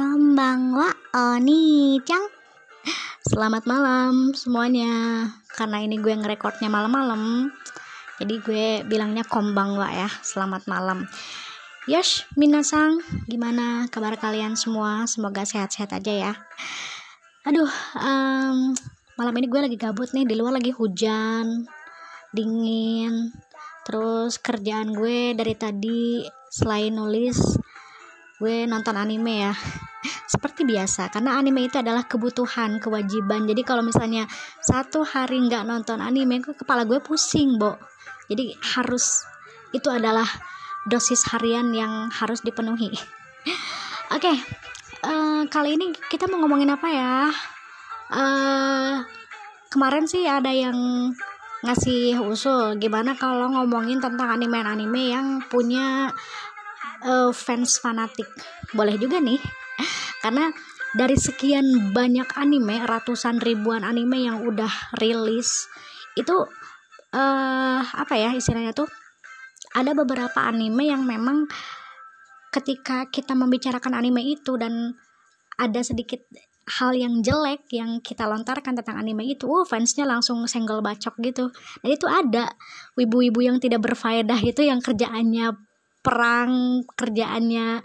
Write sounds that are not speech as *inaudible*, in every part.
Konbanwa Oni-chan Selamat malam semuanya. Karena ini gue ngerekodnya malam-malam Jadi gue bilangnya kombangwa ya. Selamat malam. Yosh, minasang Gimana kabar kalian semua? Semoga sehat-sehat aja ya. Aduh um, Malam ini gue lagi gabut nih. Di luar lagi hujan Dingin. Terus kerjaan gue dari tadi Selain nulis gue nonton anime ya seperti biasa karena anime itu adalah kebutuhan kewajiban. Jadi kalau misalnya satu hari nggak nonton anime kepala gue pusing bo. Jadi harus itu adalah dosis harian yang harus dipenuhi. *laughs* Oke okay, uh, eh, kali ini kita mau ngomongin apa ya? Uh, kemarin sih ada yang ngasih usul gimana kalau ngomongin tentang anime-anime yang punya uh, fans fanatik. Boleh juga nih karena dari sekian banyak anime ratusan ribuan anime yang udah rilis itu uh, apa ya istilahnya tuh ada beberapa anime yang memang ketika kita membicarakan anime itu dan ada sedikit hal yang jelek yang kita lontarkan tentang anime itu, oh fansnya langsung senggol bacok gitu. Dan itu ada wibu-wibu yang tidak berfaedah itu yang kerjaannya perang kerjaannya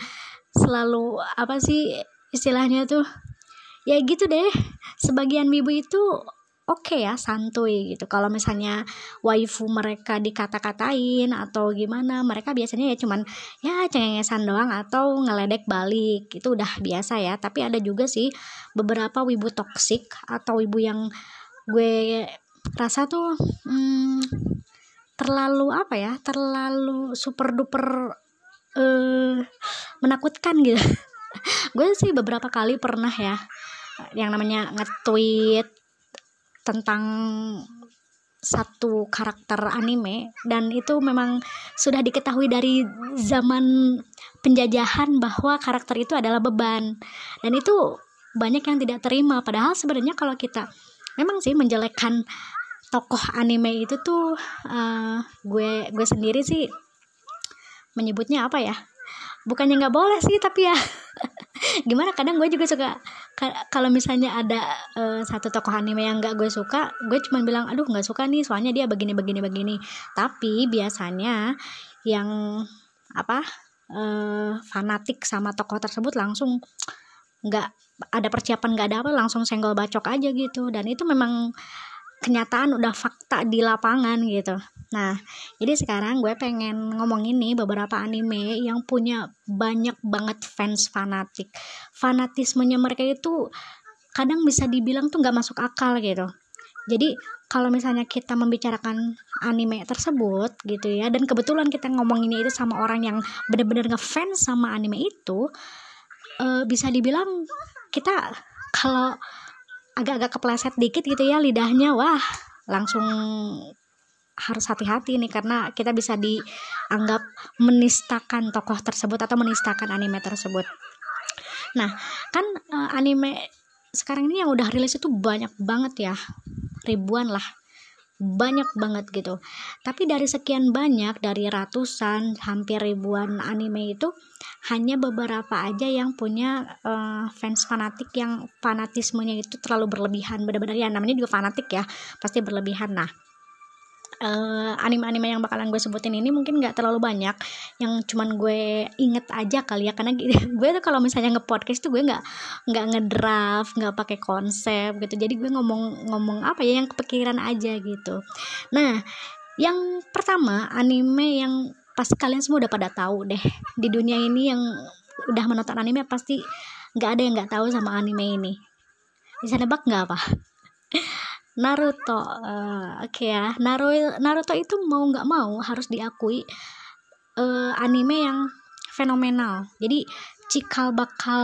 selalu apa sih istilahnya tuh ya gitu deh. Sebagian wibu itu oke okay ya santuy gitu. Kalau misalnya waifu mereka dikata-katain atau gimana mereka biasanya ya cuman ya cengengesan doang atau ngeledek balik itu udah biasa ya. Tapi ada juga sih beberapa wibu toksik atau wibu yang gue rasa tuh hmm, terlalu apa ya terlalu super duper uh, menakutkan gitu. *laughs* Gue sih beberapa kali pernah ya yang namanya nge-tweet tentang satu karakter anime dan itu memang sudah diketahui dari zaman penjajahan bahwa karakter itu adalah beban. Dan itu banyak yang tidak terima. Padahal sebenarnya kalau kita memang sih menjelekkan tokoh anime itu tuh uh, gue gue sendiri sih menyebutnya apa ya? Bukannya nggak boleh sih tapi ya. *laughs* Gimana? Kadang gue juga suka kalau misalnya ada uh, satu tokoh anime yang nggak gue suka gue cuma bilang aduh nggak suka nih soalnya dia begini begini begini. Tapi biasanya yang apa uh, fanatik sama tokoh tersebut langsung nggak ada persiapan nggak ada apa langsung senggol bacok aja gitu. Dan itu memang kenyataan udah fakta di lapangan gitu nah jadi sekarang gue pengen ngomongin nih beberapa anime yang punya banyak banget fans fanatik. Fanatismenya mereka itu kadang bisa dibilang tuh nggak masuk akal gitu. Jadi kalau misalnya kita membicarakan anime tersebut gitu ya dan kebetulan kita ngomonginnya itu sama orang yang benar-benar ngefans sama anime itu uh, bisa dibilang kita kalau agak-agak kepleset dikit gitu ya lidahnya wah langsung harus hati-hati nih karena kita bisa dianggap menistakan tokoh tersebut atau menistakan anime tersebut. Nah, kan uh, anime sekarang ini yang udah rilis itu banyak banget ya. Ribuan lah banyak banget gitu tapi dari sekian banyak dari ratusan hampir ribuan anime itu hanya beberapa aja yang punya uh, fans fanatik yang fanatismenya itu terlalu berlebihan benar-benar ya namanya juga fanatik ya pasti berlebihan nah uh, anime-anime yang bakalan gue sebutin ini mungkin nggak terlalu banyak. Yang cuman gue inget aja kali ya karena *laughs* gue tuh kalau misalnya nge-podcast tuh gue nggak nggak ngedraft nggak pakai konsep gitu. Jadi gue ngomong ngomong apa ya yang kepikiran aja gitu. Nah yang pertama anime yang pasti kalian semua udah pada tahu deh di dunia ini yang udah menonton anime pasti nggak ada yang nggak tahu sama anime ini. Bisa nebak nggak apa *laughs* Naruto uh, oke okay ya. Naruto Naruto itu mau nggak mau harus diakui uh, anime yang fenomenal. Jadi cikal bakal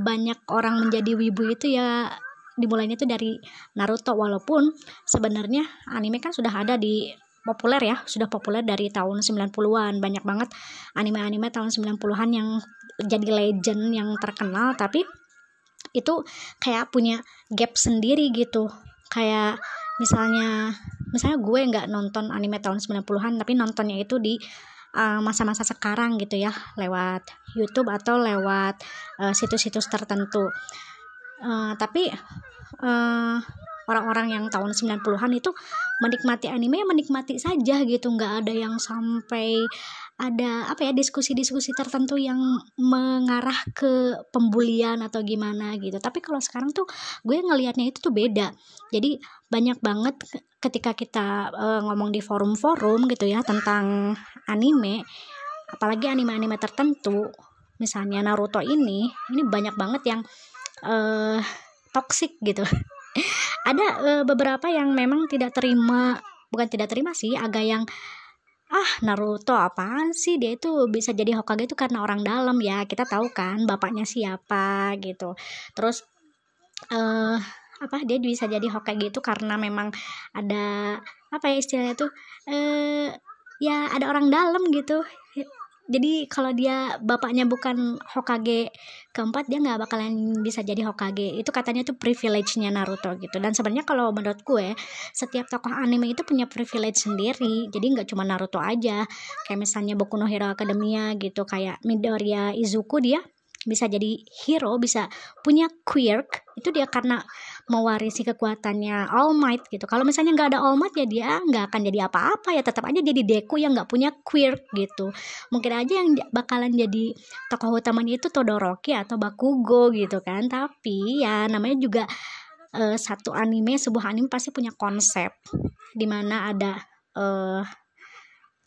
banyak orang menjadi wibu itu ya dimulainya tuh dari Naruto. Walaupun sebenarnya anime kan sudah ada di populer ya sudah populer dari tahun 90-an banyak banget anime-anime tahun 90-an yang jadi legend yang terkenal tapi itu kayak punya gap sendiri gitu kayak misalnya misalnya gue nggak nonton anime tahun 90-an tapi nontonnya itu di uh, masa-masa uh, sekarang gitu ya lewat YouTube atau lewat uh, situs-situs tertentu. Uh, tapi uh, orang-orang yang tahun 90-an itu menikmati anime ya menikmati saja gitu nggak ada yang sampai ada apa ya diskusi-diskusi tertentu yang mengarah ke pembulian atau gimana gitu. Tapi kalau sekarang tuh gue ngelihatnya itu tuh beda. Jadi banyak banget ketika kita uh, ngomong di forum-forum gitu ya tentang anime apalagi anime-anime tertentu misalnya Naruto ini ini banyak banget yang uh, toxic gitu. *laughs* Ada uh, beberapa yang memang tidak terima bukan tidak terima sih agak yang ah Naruto apaan sih? Dia itu bisa jadi Hokage itu karena orang dalam ya. Kita tahu kan bapaknya siapa gitu. Terus eh uh, apa dia bisa jadi Hokage itu karena memang ada apa ya istilahnya tuh eh ya ada orang dalam gitu jadi kalau dia bapaknya bukan Hokage keempat dia nggak bakalan bisa jadi Hokage. Itu katanya tuh privilege-nya Naruto gitu. Dan sebenarnya kalau menurut gue setiap tokoh anime itu punya privilege sendiri. Jadi nggak cuma Naruto aja. Kayak misalnya Boku no Hero Academia gitu kayak Midoriya Izuku dia bisa jadi hero bisa punya quirk. Itu dia karena mewarisi kekuatannya All Might gitu. Kalau misalnya nggak ada All Might ya dia nggak akan jadi apa-apa ya. Tetap aja jadi Deku yang nggak punya quirk gitu. Mungkin aja yang bakalan jadi tokoh utamanya itu Todoroki atau Bakugo gitu kan. Tapi ya namanya juga uh, satu anime sebuah anime pasti punya konsep di mana ada uh,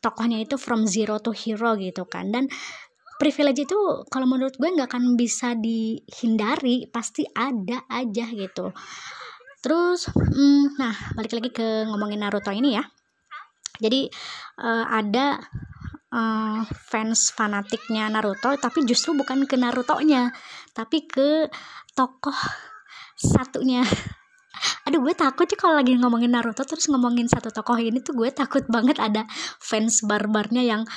tokohnya itu from zero to hero gitu kan. Dan privilege itu kalau menurut gue nggak akan bisa dihindari pasti ada aja gitu. Terus hmm, nah balik lagi ke ngomongin Naruto ini ya. Jadi uh, ada uh, fans fanatiknya Naruto tapi justru bukan ke Naruto-nya tapi ke tokoh satunya. *laughs* Aduh gue takut sih kalau lagi ngomongin Naruto terus ngomongin satu tokoh ini tuh gue takut banget ada fans barbarnya yang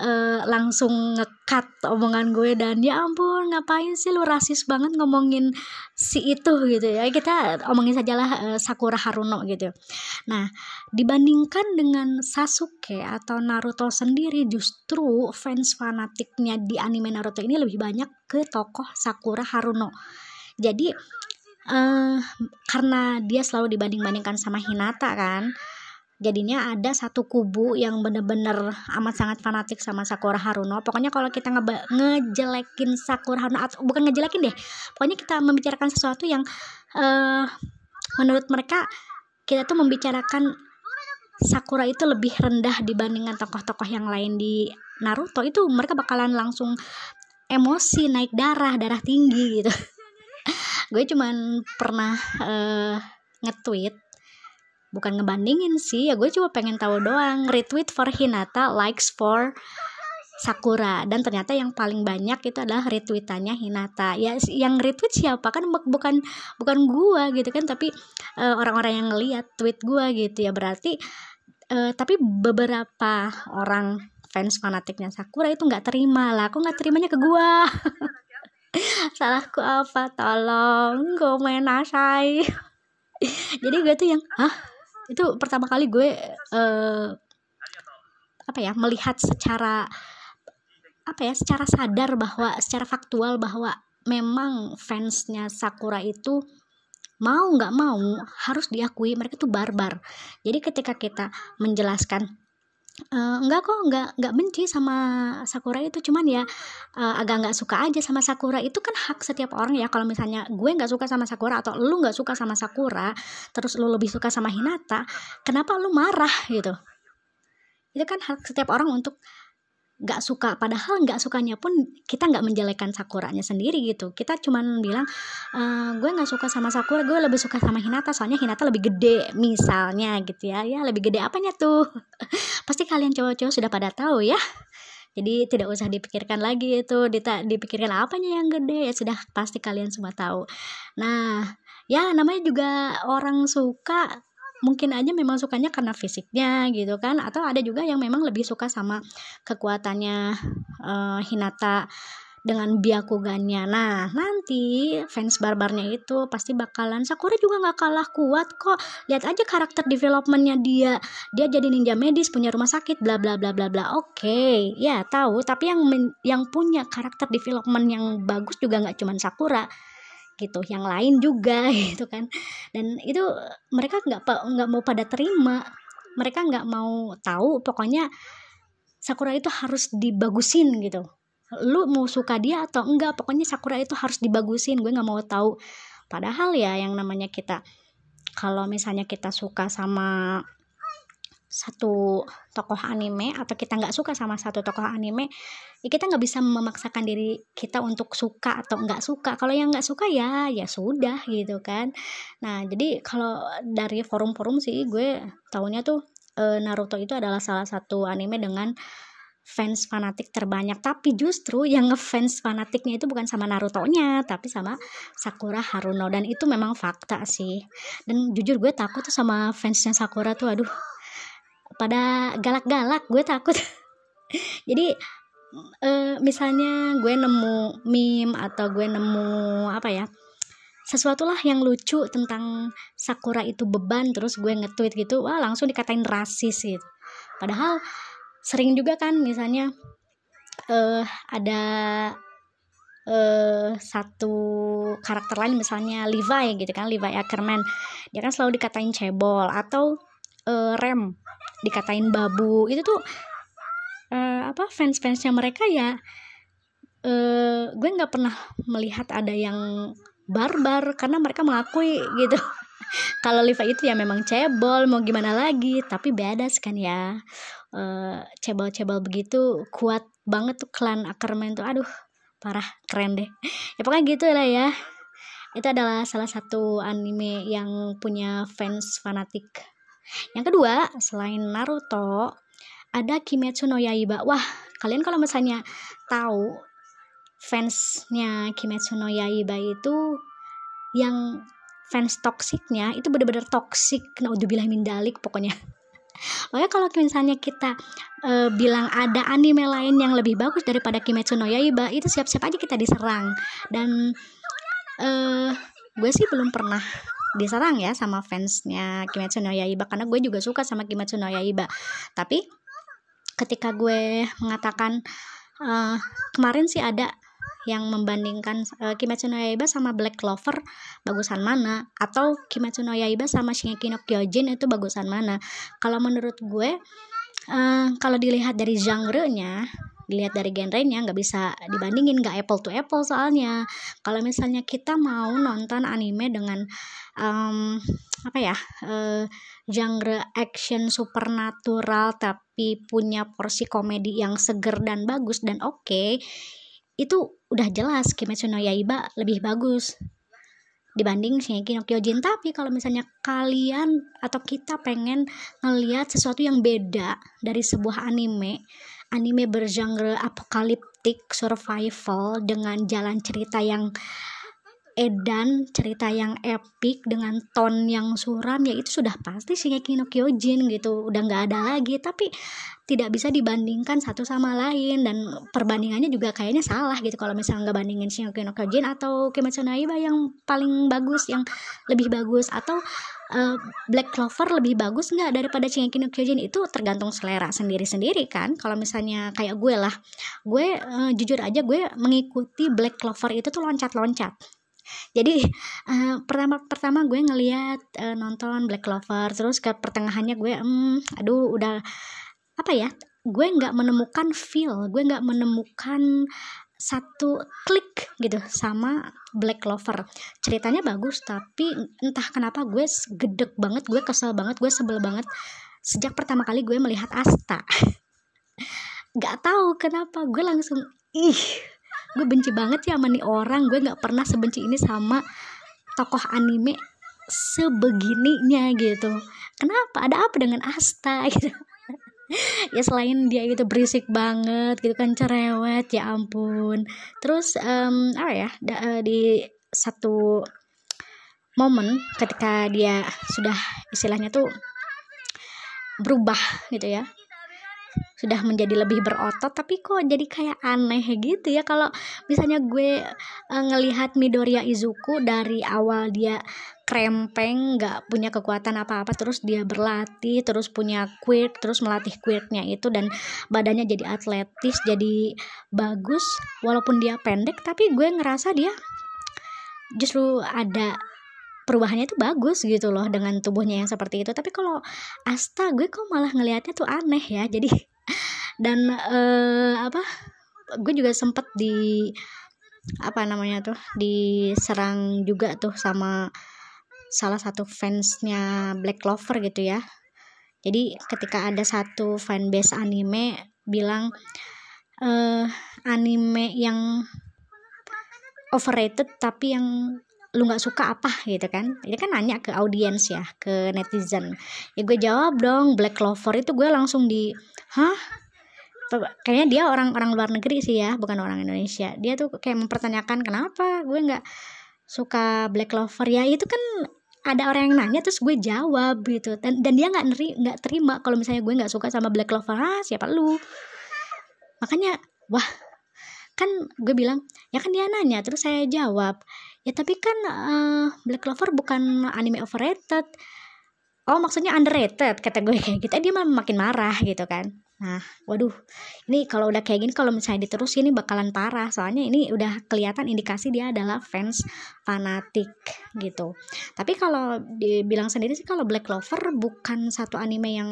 uh, langsung ngekat omongan gue dan ya ampun ngapain sih lu rasis banget ngomongin si itu gitu ya. Kita omongin sajalah uh, Sakura Haruno gitu. Nah dibandingkan dengan Sasuke atau Naruto sendiri justru fans fanatiknya di anime Naruto ini lebih banyak ke tokoh Sakura Haruno. Jadi uh, karena dia selalu dibanding-bandingkan sama Hinata kan jadinya ada satu kubu yang bener-bener amat sangat fanatik sama Sakura Haruno. Pokoknya kalau kita nge ngejelekin Sakura Haruno atau bukan ngejelekin deh. Pokoknya kita membicarakan sesuatu yang uh, menurut mereka kita tuh membicarakan Sakura itu lebih rendah dibandingkan tokoh-tokoh yang lain di Naruto. Itu mereka bakalan langsung emosi naik darah darah tinggi gitu. *laughs* Gue cuman pernah uh, nge-tweet bukan ngebandingin sih ya gue cuma pengen tahu doang. Retweet for Hinata likes for Sakura. Dan ternyata yang paling banyak itu adalah retweetannya Hinata. Ya yang retweet siapa? Kan bukan bukan gue gitu kan tapi eh, orang-orang yang ngeliat tweet gue gitu ya. Berarti uh, tapi beberapa orang fans fanatiknya Sakura itu nggak terima. Lah aku nggak terimanya ke gue *laughs* salahku apa? Tolong gue main asai. *laughs* Jadi gue tuh yang hah itu pertama kali gue uh, apa ya melihat secara apa ya secara sadar bahwa secara faktual bahwa memang fansnya Sakura itu mau nggak mau harus diakui mereka tuh barbar. Jadi ketika kita menjelaskan Uh, enggak kok enggak enggak benci sama Sakura itu. Cuman ya uh, agak enggak suka aja sama Sakura. Itu kan hak setiap orang ya. Kalau misalnya gue enggak suka sama Sakura atau lu enggak suka sama Sakura terus lu lebih suka sama Hinata kenapa lu marah gitu? Itu kan hak setiap orang untuk nggak suka padahal nggak sukanya pun kita nggak menjelekan sakuranya sendiri gitu. Kita cuman bilang e, gue nggak suka sama sakura gue lebih suka sama hinata soalnya hinata lebih gede misalnya gitu ya. Ya lebih gede apanya tuh? *laughs* Pasti kalian cowok-cowok sudah pada tahu ya. Jadi tidak usah dipikirkan lagi itu dipikirkan apanya yang gede ya sudah pasti kalian semua tahu. Nah ya namanya juga orang suka mungkin aja memang sukanya karena fisiknya gitu kan atau ada juga yang memang lebih suka sama kekuatannya uh, Hinata dengan Byakugannya. Nah, nanti fans barbarnya itu pasti bakalan Sakura juga nggak kalah kuat kok. Lihat aja karakter developmentnya dia. Dia jadi ninja medis, punya rumah sakit, bla bla bla bla bla. Oke, okay, ya tahu. Tapi yang yang punya karakter development yang bagus juga nggak cuma Sakura gitu yang lain juga *laughs* gitu kan. Dan itu mereka nggak nggak mau pada terima. Mereka nggak mau tahu pokoknya Sakura itu harus dibagusin gitu. Lu mau suka dia atau enggak pokoknya Sakura itu harus dibagusin. Gue nggak mau tahu. Padahal ya yang namanya kita kalau misalnya kita suka sama satu tokoh anime atau kita nggak suka sama satu tokoh anime ya kita nggak bisa memaksakan diri kita untuk suka atau nggak suka. Kalau yang nggak suka ya ya sudah gitu kan. Nah jadi kalau dari forum-forum sih gue tahunya tuh e, Naruto itu adalah salah satu anime dengan fans fanatik terbanyak. Tapi justru yang ngefans fanatiknya itu bukan sama Naruto-nya tapi sama Sakura Haruno. Dan itu memang fakta sih. Dan jujur gue takut tuh sama fansnya Sakura tuh aduh pada galak-galak gue takut. *laughs* Jadi uh, misalnya gue nemu meme atau gue nemu apa ya sesuatu lah yang lucu tentang Sakura itu beban terus gue nge-tweet gitu wah langsung dikatain rasis gitu. Padahal sering juga kan misalnya uh, ada uh, satu karakter lain misalnya Levi gitu kan Levi Ackerman. Dia kan selalu dikatain cebol atau uh, Rem dikatain babu. Itu tuh uh, apa fans-fansnya mereka ya uh, gue nggak pernah melihat ada yang barbar karena mereka mengakui gitu. *laughs* Kalau Liva itu ya memang cebol mau gimana lagi tapi beda kan ya. Uh, cebol-cebol begitu kuat banget tuh klan Ackerman tuh. Aduh parah keren deh. Ya pokoknya gitu lah ya. Itu adalah salah satu anime yang punya fans fanatik yang kedua selain Naruto ada Kimetsu no Yaiba. Wah kalian kalau misalnya tahu fansnya Kimetsu no Yaiba itu yang fans toksiknya itu bener-bener toksik. Nah udah bilang mindalik pokoknya. *laughs* Makanya kalau misalnya kita e, bilang ada anime lain yang lebih bagus daripada Kimetsu no Yaiba, itu siap-siap aja kita diserang. Dan e, gue sih belum pernah diserang ya sama fansnya Kimetsu no Yaiba karena gue juga suka sama Kimetsu no Yaiba. Tapi ketika gue mengatakan e, kemarin sih ada yang membandingkan uh, Kimetsu no Yaiba sama Black Clover bagusan mana atau Kimetsu no Yaiba sama Shingeki no Kyojin itu bagusan mana kalau menurut gue uh, kalau dilihat dari genre-nya dilihat dari genrenya nggak bisa dibandingin nggak apple to apple soalnya. Kalau misalnya kita mau nonton anime dengan um, apa ya uh, genre action supernatural tapi punya porsi komedi yang seger dan bagus dan oke okay, itu udah jelas Kimetsu no Yaiba lebih bagus dibanding Shingeki no Kyojin. Tapi kalau misalnya kalian atau kita pengen ngelihat sesuatu yang beda dari sebuah anime anime bergenre apokaliptik survival dengan jalan cerita yang edan cerita yang epic dengan ton yang suram ya itu sudah pasti Shingeki no Kyojin gitu. Udah nggak ada lagi tapi tidak bisa dibandingkan satu sama lain. Dan perbandingannya juga kayaknya salah gitu kalau misalnya nggak bandingin Shingeki no Kyojin atau Kimetsu no Yaiba yang paling bagus yang lebih bagus. Atau uh, Black Clover lebih bagus nggak daripada Shingeki no Kyojin? Itu tergantung selera sendiri-sendiri kan. Kalau misalnya kayak gue lah gue uh, jujur aja gue mengikuti Black Clover itu tuh loncat-loncat jadi uh, pertama pertama gue ngeliat uh, nonton Black Clover terus ke pertengahannya gue um, aduh udah apa ya gue nggak menemukan feel gue nggak menemukan satu klik gitu sama Black Clover. Ceritanya bagus tapi entah kenapa gue gedek banget gue kesel banget gue sebel banget sejak pertama kali gue melihat Asta. *laughs* Nggak tahu kenapa gue langsung ih gue benci banget ya sama nih orang. Gue nggak pernah sebenci ini sama tokoh anime sebegininya gitu. Kenapa? Ada apa dengan Asta *laughs* gitu? Ya selain dia itu berisik banget gitu kan cerewet ya ampun. Terus um, apa ya da, uh, di satu momen ketika dia sudah istilahnya tuh berubah gitu ya sudah menjadi lebih berotot tapi kok jadi kayak aneh gitu ya. Kalau misalnya gue uh, ngelihat Midoriya Izuku dari awal dia krempeng nggak punya kekuatan apa-apa terus dia berlatih terus punya quirk terus melatih quirknya itu dan badannya jadi atletis jadi bagus walaupun dia pendek tapi gue ngerasa dia justru ada perubahannya itu bagus gitu loh dengan tubuhnya yang seperti itu. Tapi kalau Asta gue kok malah ngelihatnya tuh aneh ya. Jadi *laughs* dan uh, apa gue juga sempet di apa namanya tuh diserang juga tuh sama salah satu fansnya Black Clover gitu ya. Jadi ketika ada satu fanbase anime bilang uh, anime yang overrated tapi yang lu nggak suka apa gitu kan? Ini kan nanya ke audiens ya ke netizen. Ya gue jawab dong Black Clover itu gue langsung di hah? Kayaknya dia orang-orang luar negeri sih ya bukan orang Indonesia. Dia tuh kayak mempertanyakan kenapa gue nggak suka Black Clover? Ya itu kan ada orang yang nanya terus gue jawab gitu. Dan dan dia nggak neri nggak terima kalau misalnya gue nggak suka sama Black Clover. Ah siapa lu? Makanya wah kan gue bilang ya kan dia nanya terus saya jawab ya tapi kan uh, Black Clover bukan anime overrated. Oh maksudnya underrated kata gue. Kayak gitu eh, dia makin marah gitu kan Nah, waduh, ini kalau udah kayak gini, kalau misalnya diterus ini bakalan parah. Soalnya ini udah kelihatan indikasi dia adalah fans fanatik gitu. Tapi kalau dibilang sendiri sih kalau Black Clover bukan satu anime yang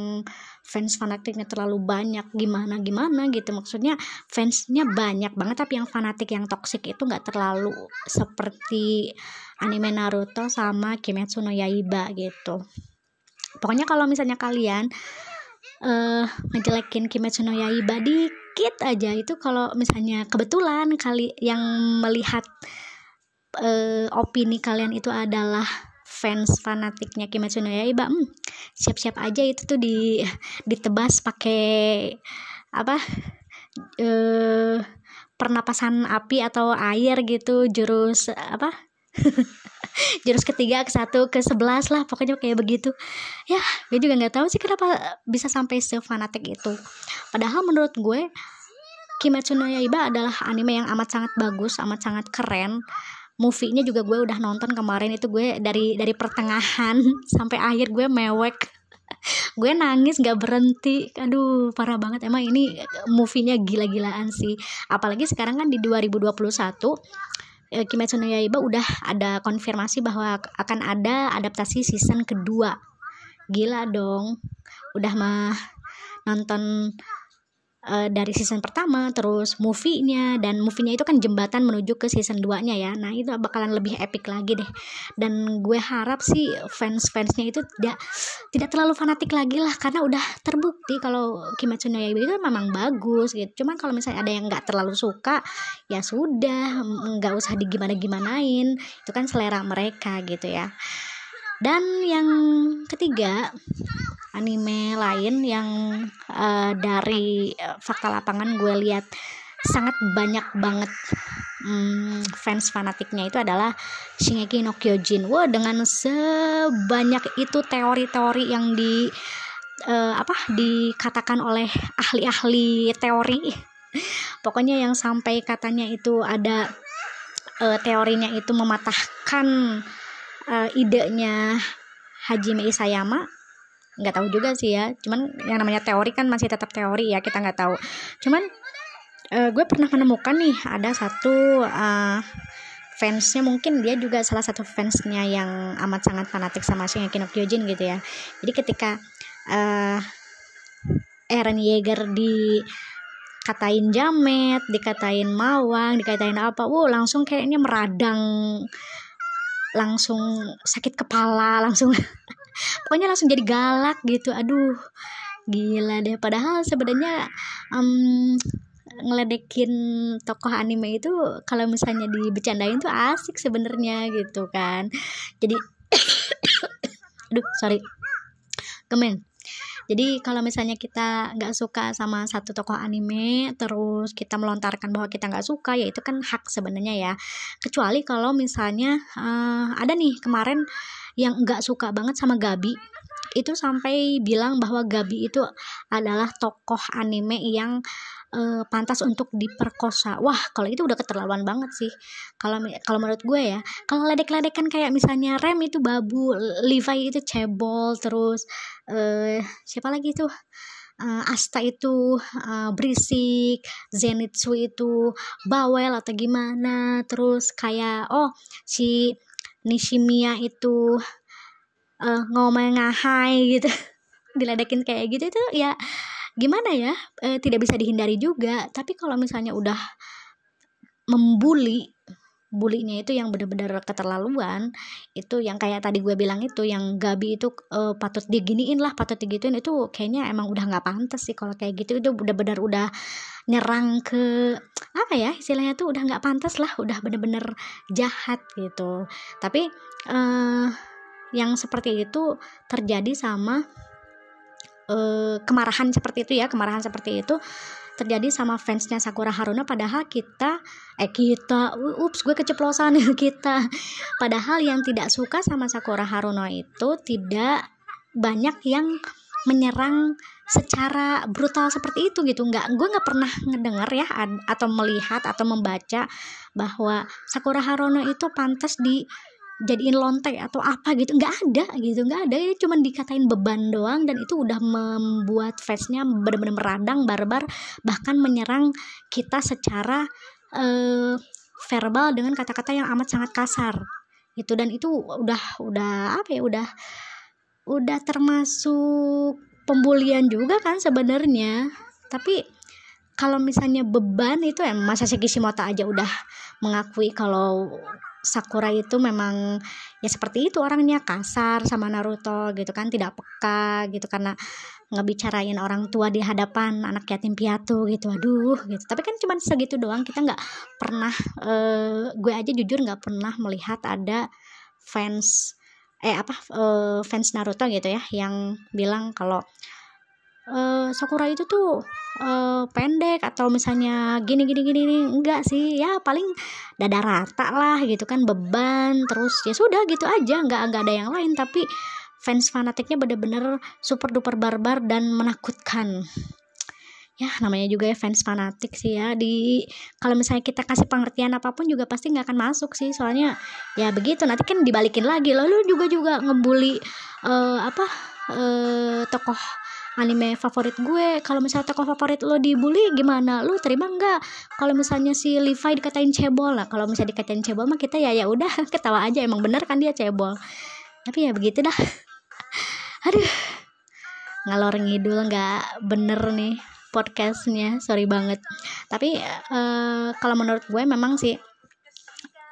fans fanatiknya terlalu banyak gimana gimana gitu. Maksudnya fansnya banyak banget, tapi yang fanatik yang toxic itu nggak terlalu seperti anime Naruto sama Kimetsu no Yaiba gitu. Pokoknya kalau misalnya kalian uh, ngejelekin Kimetsu no Yaiba dikit aja. Itu kalau misalnya kebetulan kali yang melihat uh, opini kalian itu adalah fans fanatiknya Kimetsu no Yaiba hmm, siap-siap aja itu tuh di ditebas pakai apa uh, pernapasan api atau air gitu jurus apa *laughs* jurus ketiga ke satu ke sebelas lah pokoknya kayak begitu. Ya gue juga nggak tahu sih kenapa bisa sampai sefanatik itu. Padahal menurut gue Kimetsu no Yaiba adalah anime yang amat sangat bagus amat sangat keren. Movie-nya juga gue udah nonton kemarin itu gue dari dari pertengahan *laughs* sampai akhir gue mewek. *laughs* Gue nangis gak berhenti. Aduh parah banget. Emang ini movie-nya gila-gilaan sih. Apalagi sekarang kan di 2021 Eh, Kimetsu no Yaiba udah ada konfirmasi bahwa akan ada adaptasi season kedua. Gila dong. Udah mah nonton uh, dari season pertama terus movie-nya dan movie-nya itu kan jembatan menuju ke season 2-nya ya. Nah, itu bakalan lebih epic lagi deh. Dan gue harap sih fans-fansnya itu tidak tidak terlalu fanatik lagi lah karena udah terbukti kalau Kimetsu no Yaiba itu memang bagus gitu. Cuman kalau misalnya ada yang nggak terlalu suka, ya sudah, nggak usah digimana-gimanain. Itu kan selera mereka gitu ya. Dan yang ketiga, anime lain yang uh, dari uh, fakta lapangan gue lihat sangat banyak banget um, fans fanatiknya itu adalah Shingeki no Kyojin. Wah, dengan sebanyak itu teori-teori yang di uh, apa dikatakan oleh ahli-ahli teori. *laughs* Pokoknya yang sampai katanya itu ada uh, teorinya itu mematahkan uh, idenya Hajime Isayama nggak tahu juga sih ya. Cuman yang namanya teori kan masih tetap teori ya kita nggak tahu. Cuman uh, gue pernah menemukan nih ada satu uh, fansnya mungkin dia juga salah satu fansnya yang amat sangat fanatik sama Shingeki no Kyojin gitu ya. Jadi ketika uh, Eren Yeager di katain jamet, dikatain mawang, dikatain apa, wow langsung kayaknya meradang, langsung sakit kepala, langsung *laughs* pokoknya langsung jadi galak gitu. Aduh gila deh. Padahal sebenarnya um, ngeledekin tokoh anime itu kalau misalnya dibecandain tuh asik sebenarnya gitu kan. Jadi aduh sorry. Kemen jadi kalau misalnya kita nggak suka sama satu tokoh anime terus kita melontarkan bahwa kita nggak suka ya itu kan hak sebenarnya ya. Kecuali kalau misalnya uh, ada nih kemarin yang nggak suka banget sama Gabi itu sampai bilang bahwa Gabi itu adalah tokoh anime yang uh, pantas untuk diperkosa. Wah, kalau itu udah keterlaluan banget sih. Kalau kalau menurut gue ya, kalau ledek-ledekan kayak misalnya Rem itu babu, Levi itu cebol, terus uh, siapa lagi tuh? Uh, Asta itu uh, berisik, Zenitsu itu bawel atau gimana, terus kayak oh si Nishimiya itu uh, ngomong ngahai gitu, *laughs* diledekin kayak gitu itu ya gimana ya e, tidak bisa dihindari juga. Tapi kalau misalnya udah membuli bulinya itu yang benar-benar keterlaluan itu yang kayak tadi gue bilang itu yang Gabi itu e, patut diginiin lah patut digituin itu kayaknya emang udah nggak pantas sih kalau kayak gitu. Itu benar-benar udah nyerang ke apa ya istilahnya tuh udah nggak pantas lah udah bener-bener jahat gitu. Tapi uh, yang seperti itu terjadi sama uh, kemarahan seperti itu ya kemarahan seperti itu terjadi sama fansnya Sakura Haruna. Padahal kita eh kita ups gue keceplosan *laughs* kita. Padahal yang tidak suka sama Sakura Haruna itu tidak banyak yang menyerang secara brutal seperti itu gitu. Nggak gue nggak pernah ngedengar ya atau melihat atau membaca bahwa Sakura Haruno itu pantas di jadiin lontek atau apa gitu. Nggak ada gitu nggak ada. Ini cuma dikatain beban doang dan itu udah membuat face-nya benar-benar meradang barbar bahkan menyerang kita secara uh, verbal dengan kata-kata yang amat sangat kasar itu dan itu udah udah apa ya udah udah termasuk pembulian juga kan sebenarnya. Tapi kalau misalnya beban itu ya masa Kishimoto aja udah mengakui kalau Sakura itu memang ya seperti itu orangnya kasar sama Naruto gitu kan tidak peka gitu karena ngebicarain orang tua di hadapan anak yatim piatu gitu. Aduh gitu. Tapi kan cuma segitu doang. Kita nggak pernah uh, gue aja jujur nggak pernah melihat ada fans eh apa uh, fans Naruto gitu ya yang bilang kalau uh, Sakura itu tuh uh, pendek atau misalnya gini gini gini enggak sih. Ya paling dada rata lah gitu kan beban terus ya sudah gitu aja nggak nggak ada yang lain. Tapi fans fanatiknya bener-bener super duper barbar dan menakutkan ya namanya juga ya fans fanatik sih ya. Di kalau misalnya kita kasih pengertian apa pun juga pasti nggak akan masuk sih. Soalnya ya begitu. Nanti kan dibalikin lagi. Lalu juga juga ngebully uh, apa uh, tokoh anime favorit gue. Kalau misalnya tokoh favorit lo dibully gimana? Lo terima nggak? Kalau misalnya si Levi dikatain cebol lah. Kalau misalnya dikatain cebol mah kita ya ya udah. *laughs* Ketawa aja. Emang bener kan dia cebol? Tapi ya begitu dah. *laughs* Aduh. Ngalor ngidul nggak bener nih podcastnya. Sorry banget. Tapi uh, kalau menurut gue memang sih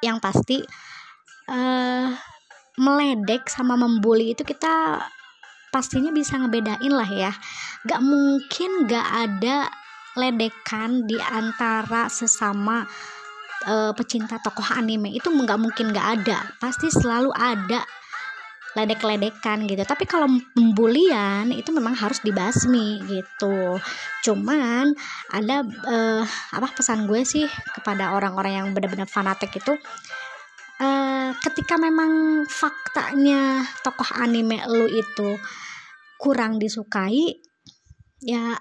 yang pasti uh, meledek sama membuli itu kita pastinya bisa ngebedain lah ya. Gak mungkin gak ada ledekan di antara sesama uh, pecinta tokoh anime. Itu nggak mungkin nggak ada. Pasti selalu ada ledek-ledekan gitu. Tapi kalau pembulian itu memang harus dibasmi gitu. Cuman ada uh, apa pesan gue sih kepada orang-orang yang benar-benar fanatik itu uh, ketika memang faktanya tokoh anime lu itu kurang disukai ya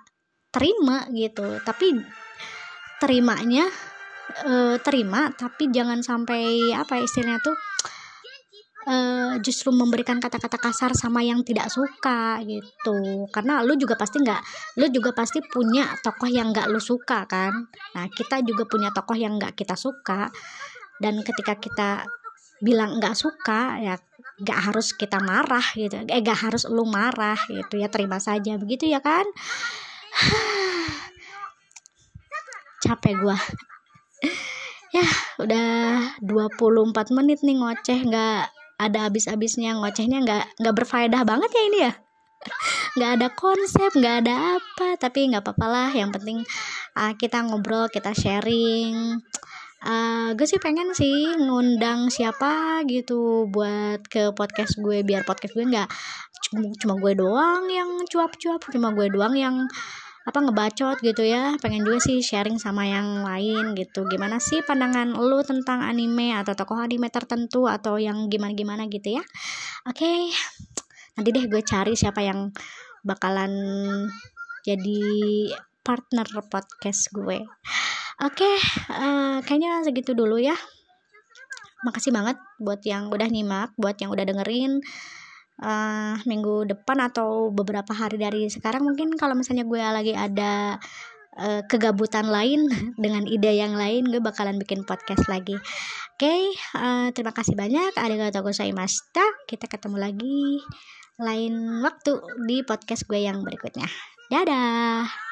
terima gitu. Tapi terimanya uh, terima tapi jangan sampai apa ya istilahnya tuh uh, justru memberikan kata-kata kasar sama yang tidak suka gitu. Karena lu juga pasti nggak lu juga pasti punya tokoh yang nggak lu suka kan? Nah kita juga punya tokoh yang nggak kita suka. Dan ketika kita bilang nggak suka ya nggak harus kita marah gitu. Eh nggak harus lu marah gitu ya terima saja. Begitu ya kan? *sighs* Capek gua. *laughs* Ya udah 24 menit nih ngoceh nggak ada habis-habisnya ngocehnya nggak nggak berfaedah banget ya ini ya? *laughs* Nggak ada konsep nggak ada apa tapi nggak apa-apa lah. Yang penting uh, kita ngobrol kita sharing. Uh, gue sih pengen sih ngundang siapa gitu buat ke podcast gue biar podcast gue nggak cuma, cuma gue doang yang cuap-cuap cuma gue doang yang apa ngebacot gitu ya. Pengen juga sih sharing sama yang lain gitu. Gimana sih pandangan lu tentang anime atau tokoh anime tertentu atau yang gimana-gimana gitu ya? Oke okay. nanti deh gue cari siapa yang bakalan jadi partner podcast gue. Oke okay, uh, eh, kayaknya segitu dulu ya. Makasih banget buat yang udah nyimak buat yang udah dengerin uh, minggu depan atau beberapa hari dari sekarang mungkin kalau misalnya gue lagi ada uh, kegabutan lain *laughs* dengan ide yang lain gue bakalan bikin podcast lagi. Oke okay, uh, terima kasih banyak. Ada kata saya masta kita ketemu lagi lain waktu di podcast gue yang berikutnya. Dadah